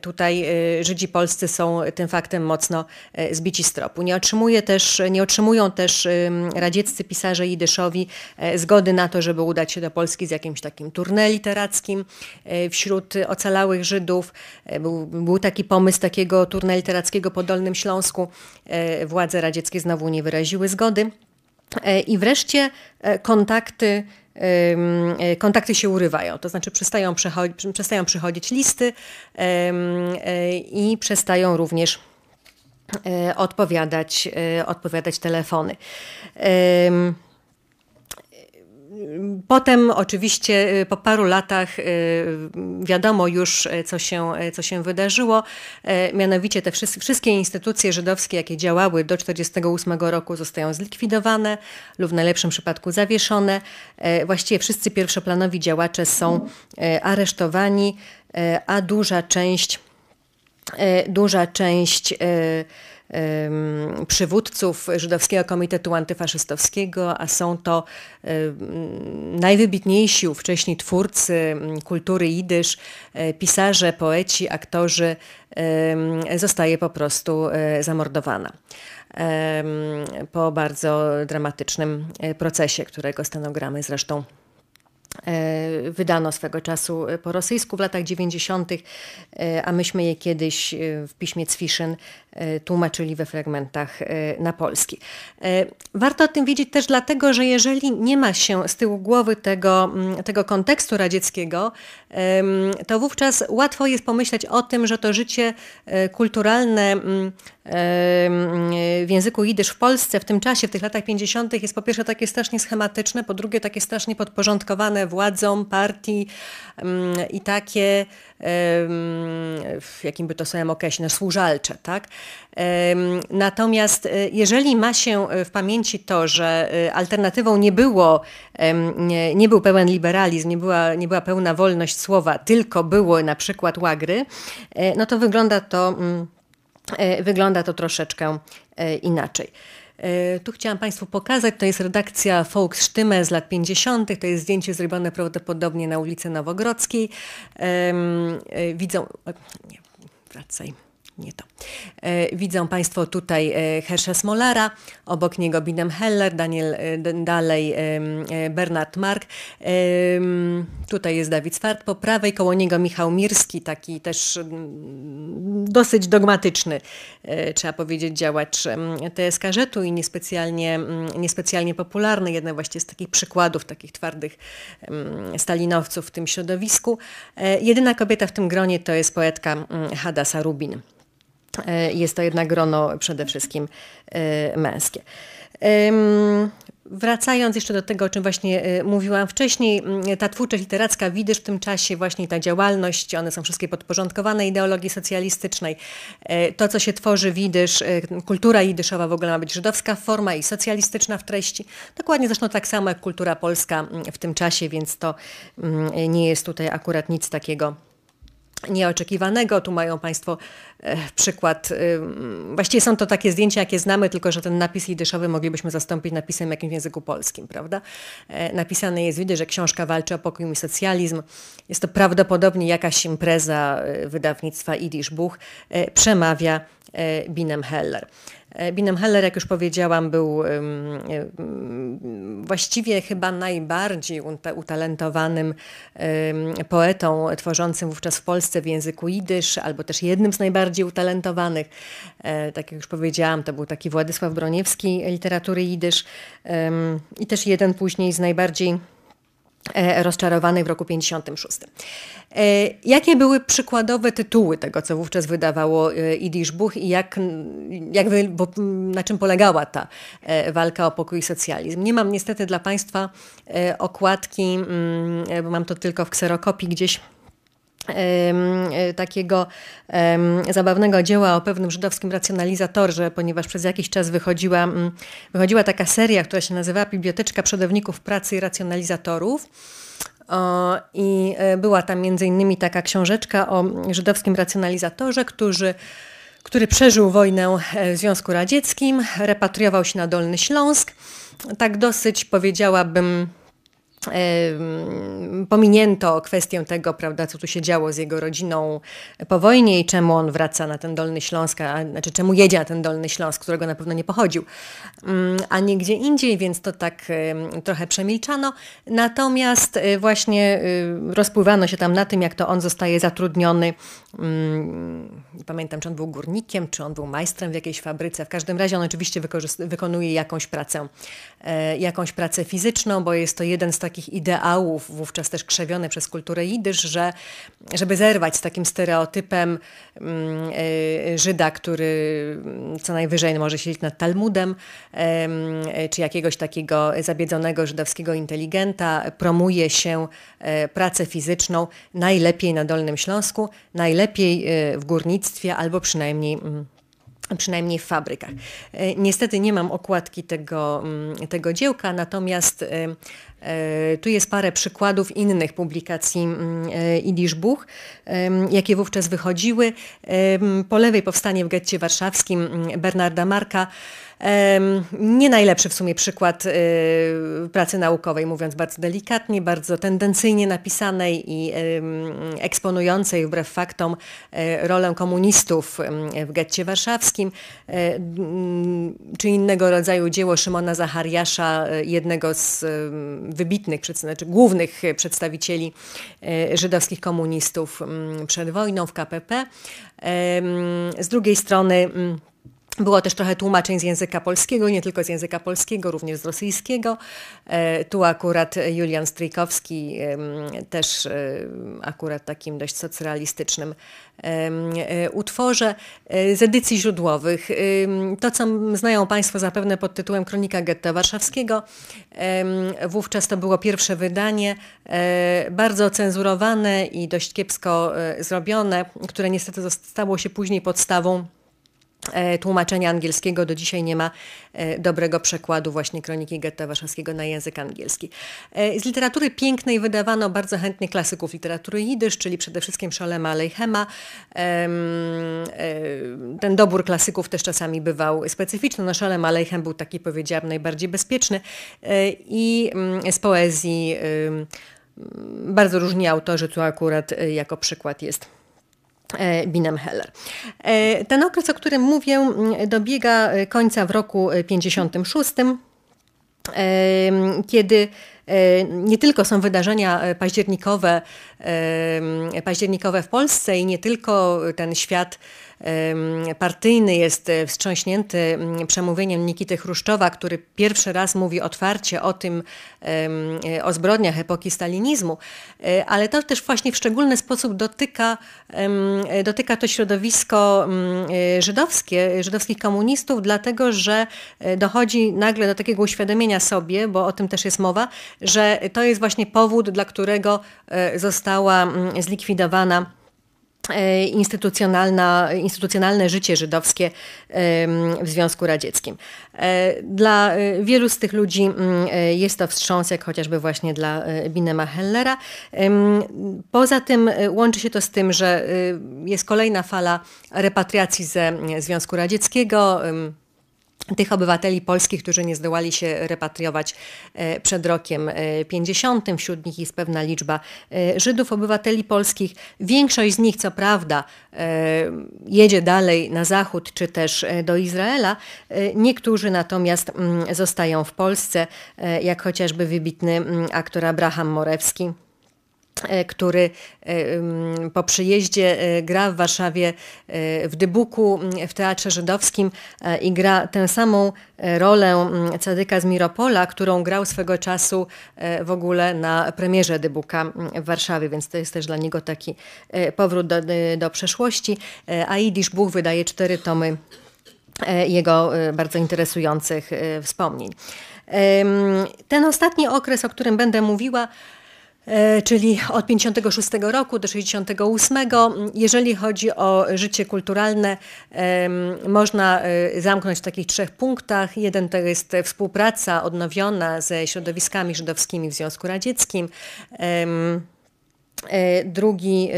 tutaj Żydzi polscy są tym faktem mocno zbici z tropu. Nie, otrzymuje też, nie otrzymują też radzieccy pisarze jidyszowi zgody na to, żeby udać się do Polski z jakimś takim turnę literackim wśród ocalałych Żydów. Był, był taki pomysł takiego turnę literackiego po Dolnym Śląsku, E, władze radzieckie znowu nie wyraziły zgody. E, I wreszcie e, kontakty kontakty się urywają, to znaczy przestają, przestają przychodzić listy i przestają również odpowiadać, odpowiadać telefony. Potem oczywiście y, po paru latach y, wiadomo już, y, co się, co się wydarzyło. Mianowicie te wszystkie instytucje żydowskie, jakie działały do 1948 roku zostają zlikwidowane lub w najlepszym przypadku zawieszone. Właściwie wszyscy pierwszoplanowi działacze są aresztowani, a duża część duża część przywódców Żydowskiego Komitetu Antyfaszystowskiego, a są to najwybitniejsi ówcześni twórcy kultury jidysz, e, pisarze, poeci, aktorzy, zostaje po prostu e, zamordowana po bardzo dramatycznym e, procesie, którego stenogramy zresztą wydano swego czasu po rosyjsku w latach 90., e, a myśmy je kiedyś w piśmie Cwiszyn tłumaczyli we fragmentach na polski. Warto o tym wiedzieć też dlatego, że jeżeli nie ma się z tyłu głowy tego, mm, tego kontekstu radzieckiego, to wówczas łatwo jest pomyśleć o tym, że to życie kulturalne mm, w języku jidysz w Polsce w tym czasie, w tych latach 50. jest po pierwsze takie strasznie schematyczne, po drugie takie strasznie podporządkowane władzom, partii i takie, w jakim by to określić, no, służalcze. Tak? Natomiast e, jeżeli ma się w pamięci to, że e, alternatywą nie było, nie, był pełen liberalizm, nie była, nie była pełna wolność słowa, tylko były na przykład łagry, e, no to wygląda to mm, E, wygląda to troszeczkę e, inaczej. E, tu chciałam Państwu pokazać, to jest redakcja Volksstimme z lat 50., to jest zdjęcie zrobione prawdopodobnie na ulicy Nowogrodzkiej. Widzą, nie, wracaj nie to. E, widzą Państwo tutaj e, Hersza Smolara, obok niego Binem Heller, Daniel, e, dalej Bernard Mark. Tutaj jest Dawid Swart, po prawej koło niego Michał Mirski, taki też mm, dosyć dogmatyczny, trzeba powiedzieć, działacz TSK Żetu i niespecjalnie, mm, niespecjalnie popularny, jeden właśnie z takich przykładów takich twardych stalinowców w tym środowisku. Jedyna kobieta w tym gronie to jest poetka mm, Hadasa Rubin. E, jest to jednak grono przede wszystkim e, męskie. Wracając jeszcze do tego, o czym właśnie e, mówiłam wcześniej, ta twórczość literacka, widysz w tym czasie właśnie ta działalność, one są wszystkie podporządkowane ideologii socjalistycznej. To, co się tworzy widysz, kultura jidyszowa w ogóle ma być żydowska forma i socjalistyczna w treści. Dokładnie zresztą tak samo jak kultura polska w tym czasie, więc to nie jest tutaj akurat nic takiego nieoczekiwanego. Tu mają Państwo e, przykład, e, właściwie są to takie zdjęcia, jakie znamy, tylko że ten napis jidyszowy moglibyśmy zastąpić napisem jakimś w języku polskim, prawda? E, napisane jest, widzę, że książka walczy o pokój i socjalizm. Jest to prawdopodobnie jakaś impreza wydawnictwa Idisz Buch. Przemawia Binem Heller. E, Binem Heller, jak już powiedziałam, był właściwie chyba najbardziej utalentowanym poetą tworzącym wówczas w Polsce w języku jidysz, albo też jednym z najbardziej utalentowanych. E, tak jak już powiedziałam, to był taki Władysław Broniewski literatury jidysz i też jeden później z najbardziej E, rozczarowanych w roku 56. E, jakie były przykładowe tytuły tego, co wówczas wydawało e, Idisz Buch i jak, jak bo, na czym polegała ta walka o pokój i socjalizm? Nie mam niestety dla Państwa okładki, mm, bo mam to tylko w kserokopii gdzieś takiego zabawnego dzieła o pewnym żydowskim racjonalizatorze, ponieważ przez jakiś czas wychodziła, wychodziła taka seria, która się nazywała Biblioteczka Przodowników Pracy i Racjonalizatorów. I e, była tam między innymi taka książeczka o żydowskim racjonalizatorze, który, który przeżył wojnę e, w Związku Radzieckim, repatriował się na Dolny Śląsk. Tak dosyć powiedziałabym pominięto kwestię tego, prawda, co tu się działo z jego rodziną po wojnie i czemu on wraca na ten Dolny Śląsk, a, znaczy czemu jedzie na ten Dolny Śląsk, którego na pewno nie pochodził, mm, a nie gdzie indziej, więc to tak trochę przemilczano. Natomiast y, właśnie y, rozpływano się tam na tym, jak to on zostaje zatrudniony. Mm, nie pamiętam, czy on był górnikiem, czy on był majstrem w jakiejś fabryce. W każdym razie on oczywiście wykonuje jakąś pracę, e, jakąś pracę fizyczną, bo jest to jeden z takich takich ideałów, wówczas też krzewione przez kulturę jidysz, że żeby zerwać z takim stereotypem mm, e, Żyda, który co najwyżej może siedzieć nad Talmudem, czy jakiegoś takiego zabiedzonego żydowskiego inteligenta, promuje się e, pracę fizyczną najlepiej na Dolnym Śląsku, najlepiej e, w górnictwie albo przynajmniej mm, przynajmniej w fabrykach. E, niestety nie mam okładki tego, mm, tego dziełka, natomiast tu jest parę przykładów innych publikacji mm, Idisz Buch, jakie wówczas wychodziły. Po lewej powstanie w getcie warszawskim mm, Bernarda Marka, nie najlepszy w sumie przykład y, pracy naukowej, mówiąc bardzo delikatnie, bardzo tendencyjnie napisanej i eksponującej wbrew faktom e, rolę komunistów w getcie warszawskim, e, czy innego rodzaju dzieło Szymona Zachariasza, e, jednego z wybitnych, znaczy głównych przedstawicieli żydowskich komunistów przed wojną w KPP. Z drugiej strony było też trochę tłumaczeń z języka polskiego, nie tylko z języka polskiego, również z rosyjskiego. E, tu akurat Julian Stryjkowski, też e, akurat takim dość socrealistycznym e, utworze. Z edycji źródłowych, to co znają Państwo zapewne pod tytułem Kronika Getta Warszawskiego, wówczas to było pierwsze wydanie, bardzo cenzurowane i dość kiepsko zrobione, które niestety stało się później podstawą tłumaczenia angielskiego do dzisiaj nie ma e, dobrego przekładu właśnie kroniki Getta Warszawskiego na język angielski. E, z literatury pięknej wydawano bardzo chętnie klasyków literatury jidysz, czyli przede wszystkim Szolema Alejchema. Ten dobór klasyków też czasami bywał specyficzny. No Szolem Aleichem był taki, powiedziałabym, najbardziej bezpieczny i mm, z poezji bardzo różni autorzy, tu akurat jako przykład jest E, Binem Heller. E, ten okres, o którym mówię, dobiega końca w roku 56, e, kiedy nie tylko są wydarzenia październikowe, październikowe w Polsce i nie tylko ten świat partyjny jest e, wstrząśnięty przemówieniem Nikity Chruszczowa, który pierwszy raz mówi otwarcie o tym, e, o zbrodniach epoki stalinizmu, e, ale to też właśnie w szczególny sposób dotyka, dotyka to środowisko żydowskie, żydowskich komunistów, dlatego że dochodzi nagle do takiego uświadomienia sobie, bo o tym też jest mowa, że to jest właśnie powód, dla którego została zlikwidowana instytucjonalna, instytucjonalne życie żydowskie w Związku Radzieckim. E, dla e, wielu z tych ludzi mm, jest to wstrząs, jak chociażby właśnie dla Binema Hellera. Poza tym łączy się to z tym, że jest kolejna fala repatriacji ze Związku Radzieckiego tych obywateli polskich, którzy nie zdołali się repatriować e, przed rokiem 50. E, Wśród nich jest pewna liczba e, Żydów, obywateli polskich. Większość z nich, co prawda, jedzie dalej na zachód czy też do Izraela. Niektórzy natomiast mm, zostają w Polsce, jak chociażby wybitny mm, aktor Abraham Morewski który e, po przyjeździe e, gra w Warszawie w Dybuku w Teatrze Żydowskim i gra tę samą rolę Cadyka z Miropola, którą grał swego czasu w ogóle na premierze Dybuka w Warszawie, więc to jest też dla niego taki powrót do, do przeszłości. A Idisz Buch wydaje cztery tomy jego bardzo interesujących wspomnień. Ten ostatni okres, o którym będę mówiła, E, czyli od 56 roku do 68. Jeżeli chodzi o życie kulturalne, można e, zamknąć w takich trzech punktach. Jeden to jest współpraca odnowiona ze środowiskami żydowskimi w Związku Radzieckim. E, drugi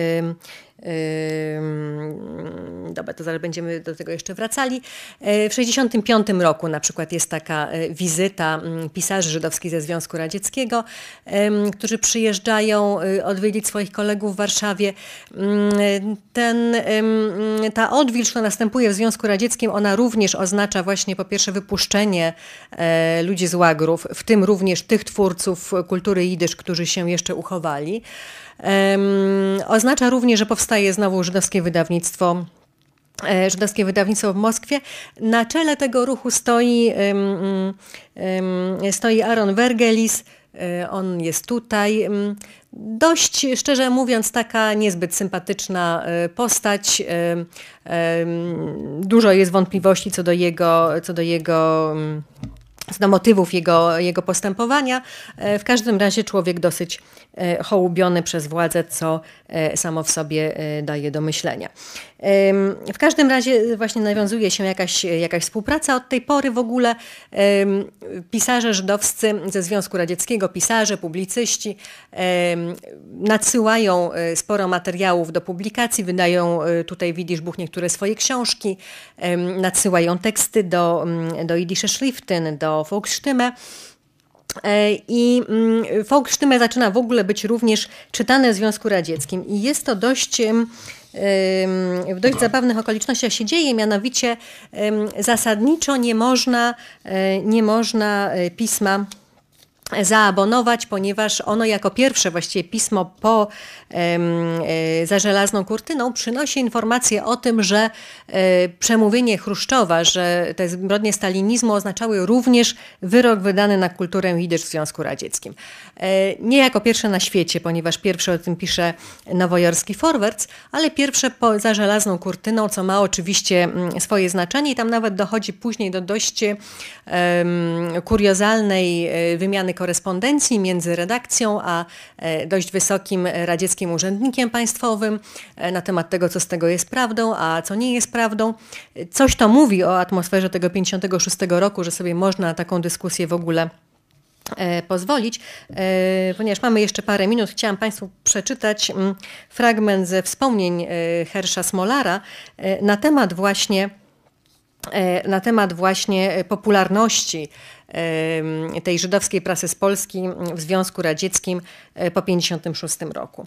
Dobra, to zaraz będziemy do tego jeszcze wracali. E, w 1965 roku na przykład jest taka e, wizyta pisarzy żydowskich ze Związku Radzieckiego, którzy przyjeżdżają e, odwiedzić swoich kolegów w Warszawie. Ten, ta odwilż, która następuje w Związku Radzieckim, ona również oznacza właśnie po pierwsze wypuszczenie ludzi z łagrów, w tym również tych twórców kultury jidysz, którzy się jeszcze uchowali. Oznacza również, że powstaje znowu żydowskie wydawnictwo e, żydowskie wydawnictwo w Moskwie. Na czele tego ruchu stoi, stoi Aaron Vergelis. E, on jest tutaj. Dość, szczerze mówiąc, taka niezbyt sympatyczna e, postać. Dużo jest wątpliwości co do jego, co do jego do motywów jego, jego postępowania. W każdym razie człowiek dosyć hołubiony przez władzę, co e, samo w sobie e, daje do myślenia. W każdym razie właśnie nawiązuje się jakaś, jakaś współpraca. Od tej pory w ogóle pisarze żydowscy ze Związku Radzieckiego, pisarze, publicyści nadsyłają sporo materiałów do publikacji, wydają tutaj widzisz Buch niektóre swoje książki, nadsyłają teksty do, do Jiddische Schriften, do Volksstimme. E, I Volksstimme mm, zaczyna w ogóle być również czytane w Związku Radzieckim. I jest to dość w dość zabawnych okolicznościach się dzieje, mianowicie zasadniczo nie można, e, nie można e, pisma zaabonować, ponieważ ono jako pierwsze właściwie pismo po e, za żelazną kurtyną przynosi informację o tym, że e, przemówienie Chruszczowa, że te zbrodnie stalinizmu oznaczały również wyrok wydany na kulturę jidysz w Związku Radzieckim. E, nie jako pierwsze na świecie, ponieważ pierwszy o tym pisze nowojorski Forwards, ale pierwsze po, za żelazną kurtyną, co ma oczywiście mm, swoje znaczenie i tam nawet dochodzi później do dość kuriozalnej wymiany korespondencji między redakcją a e, dość wysokim radzieckim urzędnikiem państwowym e, na temat tego, co z tego jest prawdą, a co nie jest prawdą. Coś to mówi o atmosferze tego 56 roku, że sobie można na taką dyskusję w ogóle e, pozwolić. Ponieważ mamy jeszcze parę minut, chciałam Państwu przeczytać mm, fragment ze wspomnień Hersza Smolara na temat właśnie na temat właśnie popularności tej żydowskiej prasy z Polski w Związku Radzieckim e, po 1956 roku.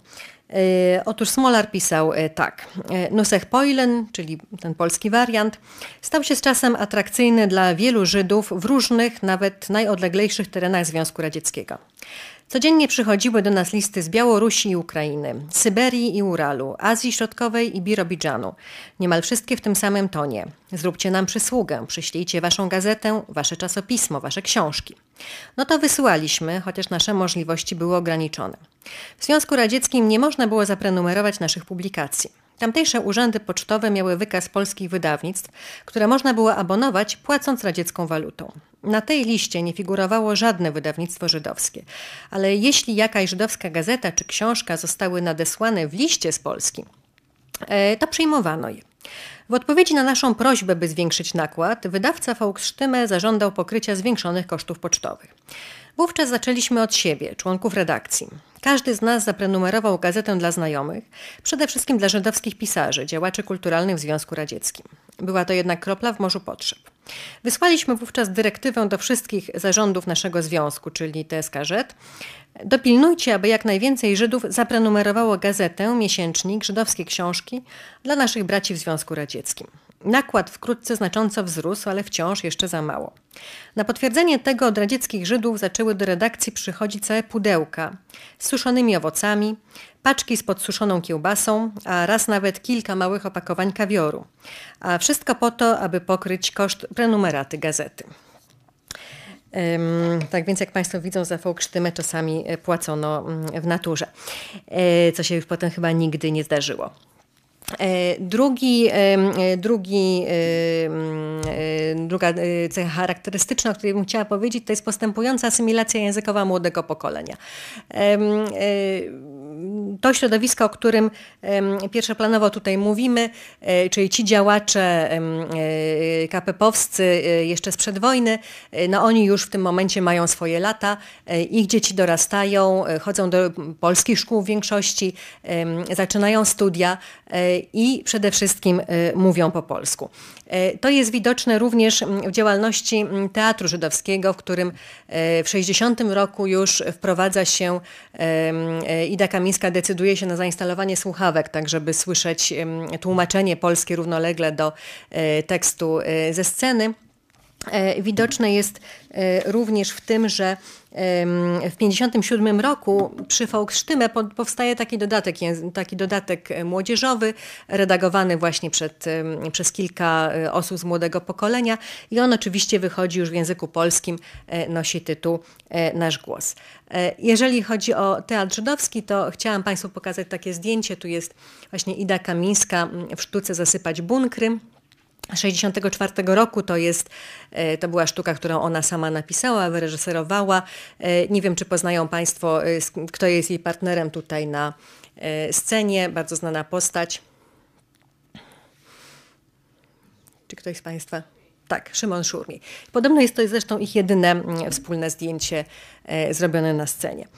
E, otóż Smolar pisał e, tak. Nusech Poilen, czyli ten polski wariant, stał się z czasem atrakcyjny dla wielu Żydów w różnych, nawet najodleglejszych terenach Związku Radzieckiego. Codziennie przychodziły do nas listy z Białorusi i Ukrainy, Syberii i Uralu, Azji Środkowej i Birobidżanu. Niemal wszystkie w tym samym tonie. Zróbcie nam przysługę, przyślijcie waszą gazetę, wasze czasopismo, wasze książki. No to wysyłaliśmy, chociaż nasze możliwości były ograniczone. W Związku Radzieckim nie można było zaprenumerować naszych publikacji. Tamtejsze urzędy pocztowe miały wykaz polskich wydawnictw, które można było abonować płacąc radziecką walutą. Na tej liście nie figurowało żadne wydawnictwo żydowskie, ale jeśli jakaś żydowska gazeta czy książka zostały nadesłane w liście z Polski, to przyjmowano je. W odpowiedzi na naszą prośbę, by zwiększyć nakład, wydawca Volksstimme zażądał pokrycia zwiększonych kosztów pocztowych. Wówczas zaczęliśmy od siebie, członków redakcji. Każdy z nas zaprenumerował gazetę dla znajomych, przede wszystkim dla żydowskich pisarzy, działaczy kulturalnych w Związku Radzieckim. Była to jednak kropla w morzu potrzeb. Wysłaliśmy wówczas dyrektywę do wszystkich zarządów naszego związku, czyli TSKZ. Dopilnujcie, aby jak najwięcej Żydów zaprenumerowało gazetę, miesięcznik, żydowskie książki dla naszych braci w Związku Radzieckim. Nakład wkrótce znacząco wzrósł, ale wciąż jeszcze za mało. Na potwierdzenie tego od radzieckich Żydów zaczęły do redakcji przychodzić całe pudełka z suszonymi owocami, paczki z podsuszoną kiełbasą, a raz nawet kilka małych opakowań kawioru. A wszystko po to, aby pokryć koszt prenumeraty gazety. Tak więc, jak Państwo widzą, za Folksztymę czasami płacono mm, w naturze, e, co się już potem chyba nigdy nie zdarzyło. E, drugi, e, drugi, e, druga cecha charakterystyczna, o której bym chciała powiedzieć, to jest postępująca asymilacja językowa młodego pokolenia. To środowisko, o którym pierwszoplanowo tutaj mówimy, czyli ci działacze KPP-owscy jeszcze sprzed wojny, no oni już w tym momencie mają swoje lata, ich dzieci dorastają, chodzą do polskich szkół w większości, zaczynają studia i przede wszystkim y, mówią po polsku. Y, to jest widoczne również mm, w działalności mm, Teatru Żydowskiego, w którym y, w 60 roku już wprowadza się, Ida Kamińska decyduje się na zainstalowanie słuchawek, tak żeby słyszeć tłumaczenie polskie równolegle do tekstu ze sceny. Widoczne jest również w tym, że w 1957 roku przy Volksstimme powstaje taki dodatek, taki dodatek młodzieżowy, redagowany właśnie przed, przez kilka e, osób z młodego pokolenia i on oczywiście wychodzi już w języku polskim, nosi tytuł Nasz Głos. Jeżeli chodzi o Teatr Żydowski, to chciałam Państwu pokazać takie zdjęcie. Tu jest właśnie Ida Kamińska w sztuce Zasypać bunkry. 64 roku to jest, e, to była sztuka, którą ona sama napisała, wyreżyserowała. E, nie wiem, czy poznają Państwo, e, kto jest jej partnerem tutaj na scenie, bardzo znana postać. Czy ktoś z Państwa? Tak, Szymon Szurmi. Podobno jest to zresztą ich jedyne mm, wspólne zdjęcie zrobione na scenie.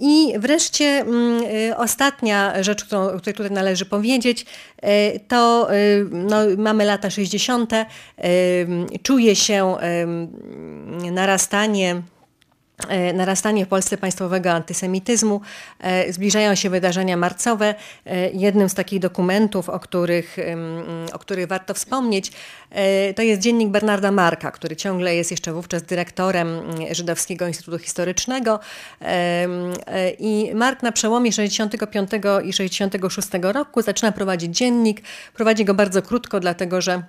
I wreszcie mm, y, ostatnia rzecz, którą, o której tutaj należy powiedzieć, y, to y, no, mamy lata 60. Czuje się narastanie narastanie w Polsce państwowego antysemityzmu. E, zbliżają się wydarzenia marcowe. E, jednym z takich dokumentów, o których, o których warto wspomnieć, to jest dziennik Bernarda Marka, który ciągle jest jeszcze wówczas dyrektorem Żydowskiego Instytutu Historycznego. I Mark na przełomie 65 i 66 roku zaczyna prowadzić dziennik. Prowadzi go bardzo krótko, dlatego że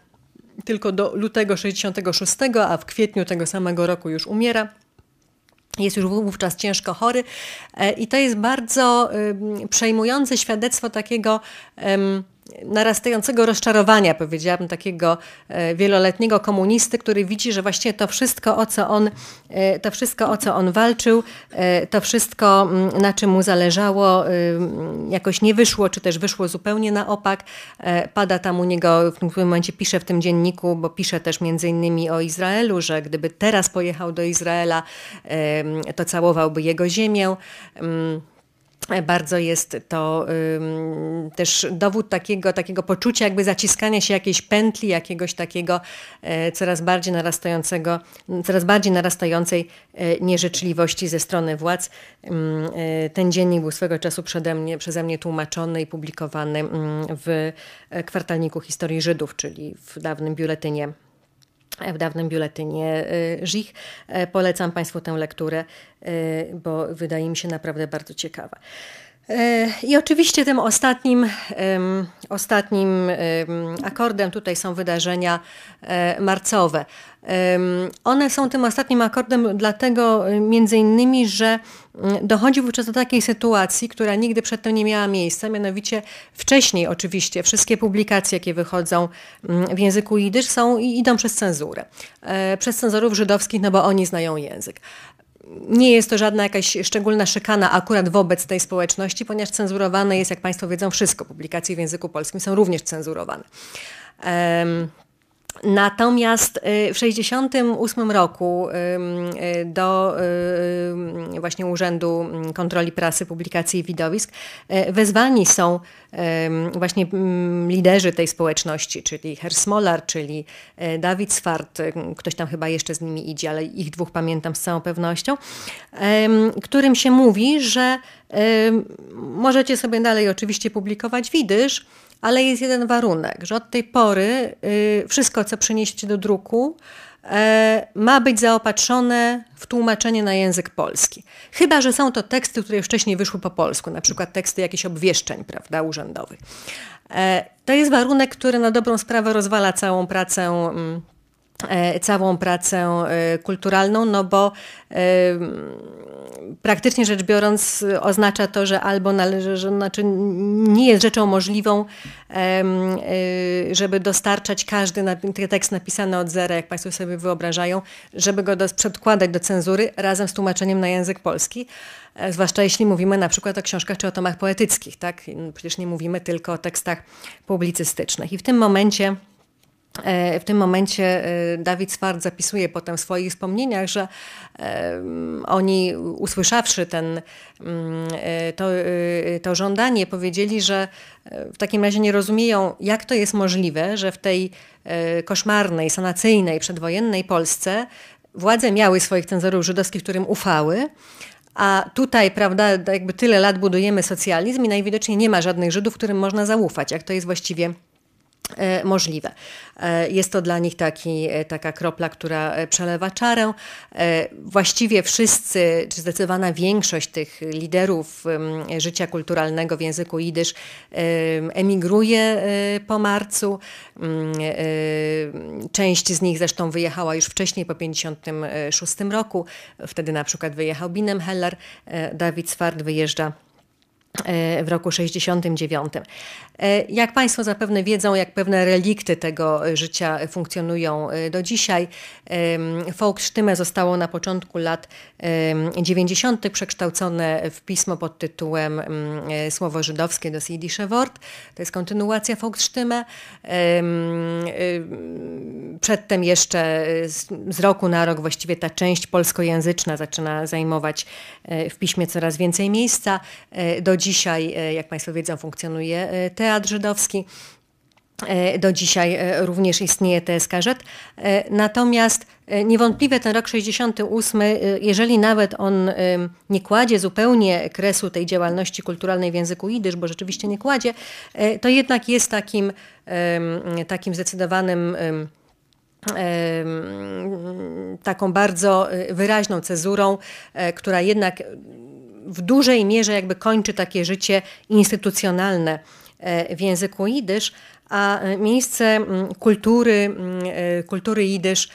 tylko do lutego 66, a w kwietniu tego samego roku już umiera. Jest już wówczas ciężko chory e, i to jest bardzo przejmujące świadectwo takiego narastającego rozczarowania, powiedziałabym, takiego e, wieloletniego komunisty, który widzi, że właściwie to wszystko, o co on, e, to wszystko, o co on walczył, e, to wszystko, mm, na czym mu zależało, jakoś nie wyszło, czy też wyszło zupełnie na opak. Pada tam u niego, w tym momencie pisze w tym dzienniku, bo pisze też między innymi o Izraelu, że gdyby teraz pojechał do Izraela, to całowałby jego ziemię. Bardzo jest to um, też dowód takiego, takiego poczucia jakby zaciskania się jakiejś pętli, jakiegoś takiego e, coraz bardziej narastającego, coraz bardziej narastającej e, nieżyczliwości ze strony władz. E, ten dziennik był swego czasu przeze mnie, przeze mnie tłumaczony i publikowany w kwartalniku historii Żydów, czyli w dawnym biuletynie w dawnym biuletynie Żich. Y, y, polecam Państwu tę lekturę, y, bo wydaje mi się naprawdę bardzo ciekawa. I oczywiście tym ostatnim, ostatnim akordem tutaj są wydarzenia marcowe. One są tym ostatnim akordem dlatego y, między innymi, że dochodzi wówczas do takiej sytuacji, która nigdy przedtem nie miała miejsca, mianowicie wcześniej oczywiście wszystkie publikacje, jakie wychodzą w języku jidysz są i idą przez cenzurę. E, przez cenzorów żydowskich, no bo oni znają język. Nie jest to żadna jakaś szczególna szykana akurat wobec tej społeczności, ponieważ cenzurowane jest, jak Państwo wiedzą, wszystko. Publikacje w języku polskim są również cenzurowane. Natomiast y, w 1968 roku y, do y, właśnie Urzędu Kontroli Prasy, Publikacji i Widowisk wezwani są właśnie liderzy tej społeczności, czyli Hersmolar, czyli Dawid Swart, ktoś tam chyba jeszcze z nimi idzie, ale ich dwóch pamiętam z całą pewnością, którym się mówi, że możecie sobie dalej oczywiście publikować widyż, ale jest jeden warunek, że od tej pory y, wszystko, co przynieście do druku, e, ma być zaopatrzone w tłumaczenie na język polski. Chyba, że są to teksty, które wcześniej wyszły po polsku, na przykład teksty jakichś obwieszczeń prawda, urzędowych. E, to jest warunek, który na dobrą sprawę rozwala całą pracę mm, E, całą pracę e, kulturalną, no bo praktycznie rzecz biorąc oznacza to, że albo należy, że znaczy nie jest rzeczą możliwą, żeby dostarczać każdy tekst napisany od zera, jak Państwo sobie wyobrażają, żeby go do, przedkładać do cenzury razem z tłumaczeniem na język polski. Zwłaszcza jeśli mówimy na przykład o książkach czy o tomach poetyckich, tak? Przecież nie mówimy tylko o tekstach publicystycznych. I w tym momencie E, w tym momencie e, Dawid Swart zapisuje potem w swoich wspomnieniach, że e, oni usłyszawszy ten, mm, to, to żądanie powiedzieli, że w takim razie nie rozumieją, jak to jest możliwe, że w tej koszmarnej, sanacyjnej, przedwojennej Polsce władze miały swoich cenzorów żydowskich, którym ufały, a tutaj, prawda, jakby tyle lat budujemy socjalizm i najwidoczniej nie ma żadnych Żydów, którym można zaufać, jak to jest właściwie E, możliwe. E, jest to dla nich taki, e, taka kropla, która przelewa czarę. Właściwie wszyscy, czy zdecydowana większość tych liderów życia kulturalnego w języku jidysz emigruje po marcu. Mm, część z nich zresztą wyjechała już wcześniej, po 1956 roku. Wtedy na przykład wyjechał Binem Heller. Dawid Swart wyjeżdża w roku 69. E, jak Państwo zapewne wiedzą, jak pewne relikty tego życia funkcjonują e, do dzisiaj, Volksstimme zostało na początku lat 90. przekształcone w pismo pod tytułem e, Słowo żydowskie do Jiddische Wort. To jest kontynuacja Volksstimme. Przedtem jeszcze z roku na rok właściwie ta część polskojęzyczna zaczyna zajmować w piśmie coraz więcej miejsca. Do dzisiaj, jak Państwo wiedzą, funkcjonuje teatr żydowski. E, do dzisiaj e, również istnieje TSKZ. E, natomiast niewątpliwie ten rok 68, jeżeli nawet on nie kładzie zupełnie kresu tej działalności kulturalnej w języku jidysz, bo rzeczywiście nie kładzie, to jednak jest takim, takim zdecydowanym taką bardzo wyraźną cezurą, która jednak w dużej mierze jakby kończy takie życie instytucjonalne w języku jidysz, a miejsce mm, kultury, e, kultury jidysz,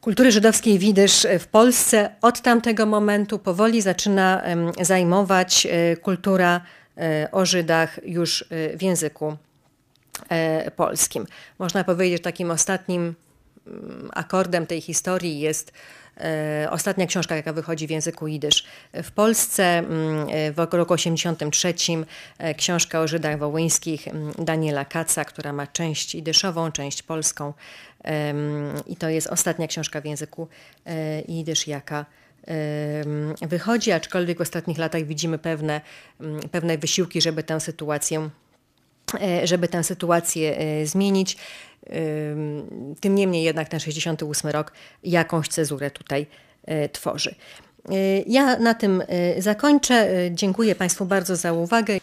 kultury żydowskiej widysz w Polsce od tamtego momentu powoli zaczyna zajmować e, kultura e, o Żydach już w języku polskim. Można powiedzieć, że takim ostatnim akordem tej historii jest E, ostatnia książka, jaka wychodzi w języku jidysz. W Polsce mm, e, w roku 83 e, książka o Żydach wołyńskich mm, Daniela Kaca, która ma część jidyszową, część polską. I to jest ostatnia książka w języku jidysz, jaka wychodzi, aczkolwiek w ostatnich latach widzimy pewne, mm, pewne wysiłki, żeby tę sytuację żeby tę sytuację zmienić. Tym niemniej jednak ten 68 rok jakąś cezurę tutaj e, tworzy. E, ja na tym e, zakończę. Dziękuję Państwu bardzo za uwagę.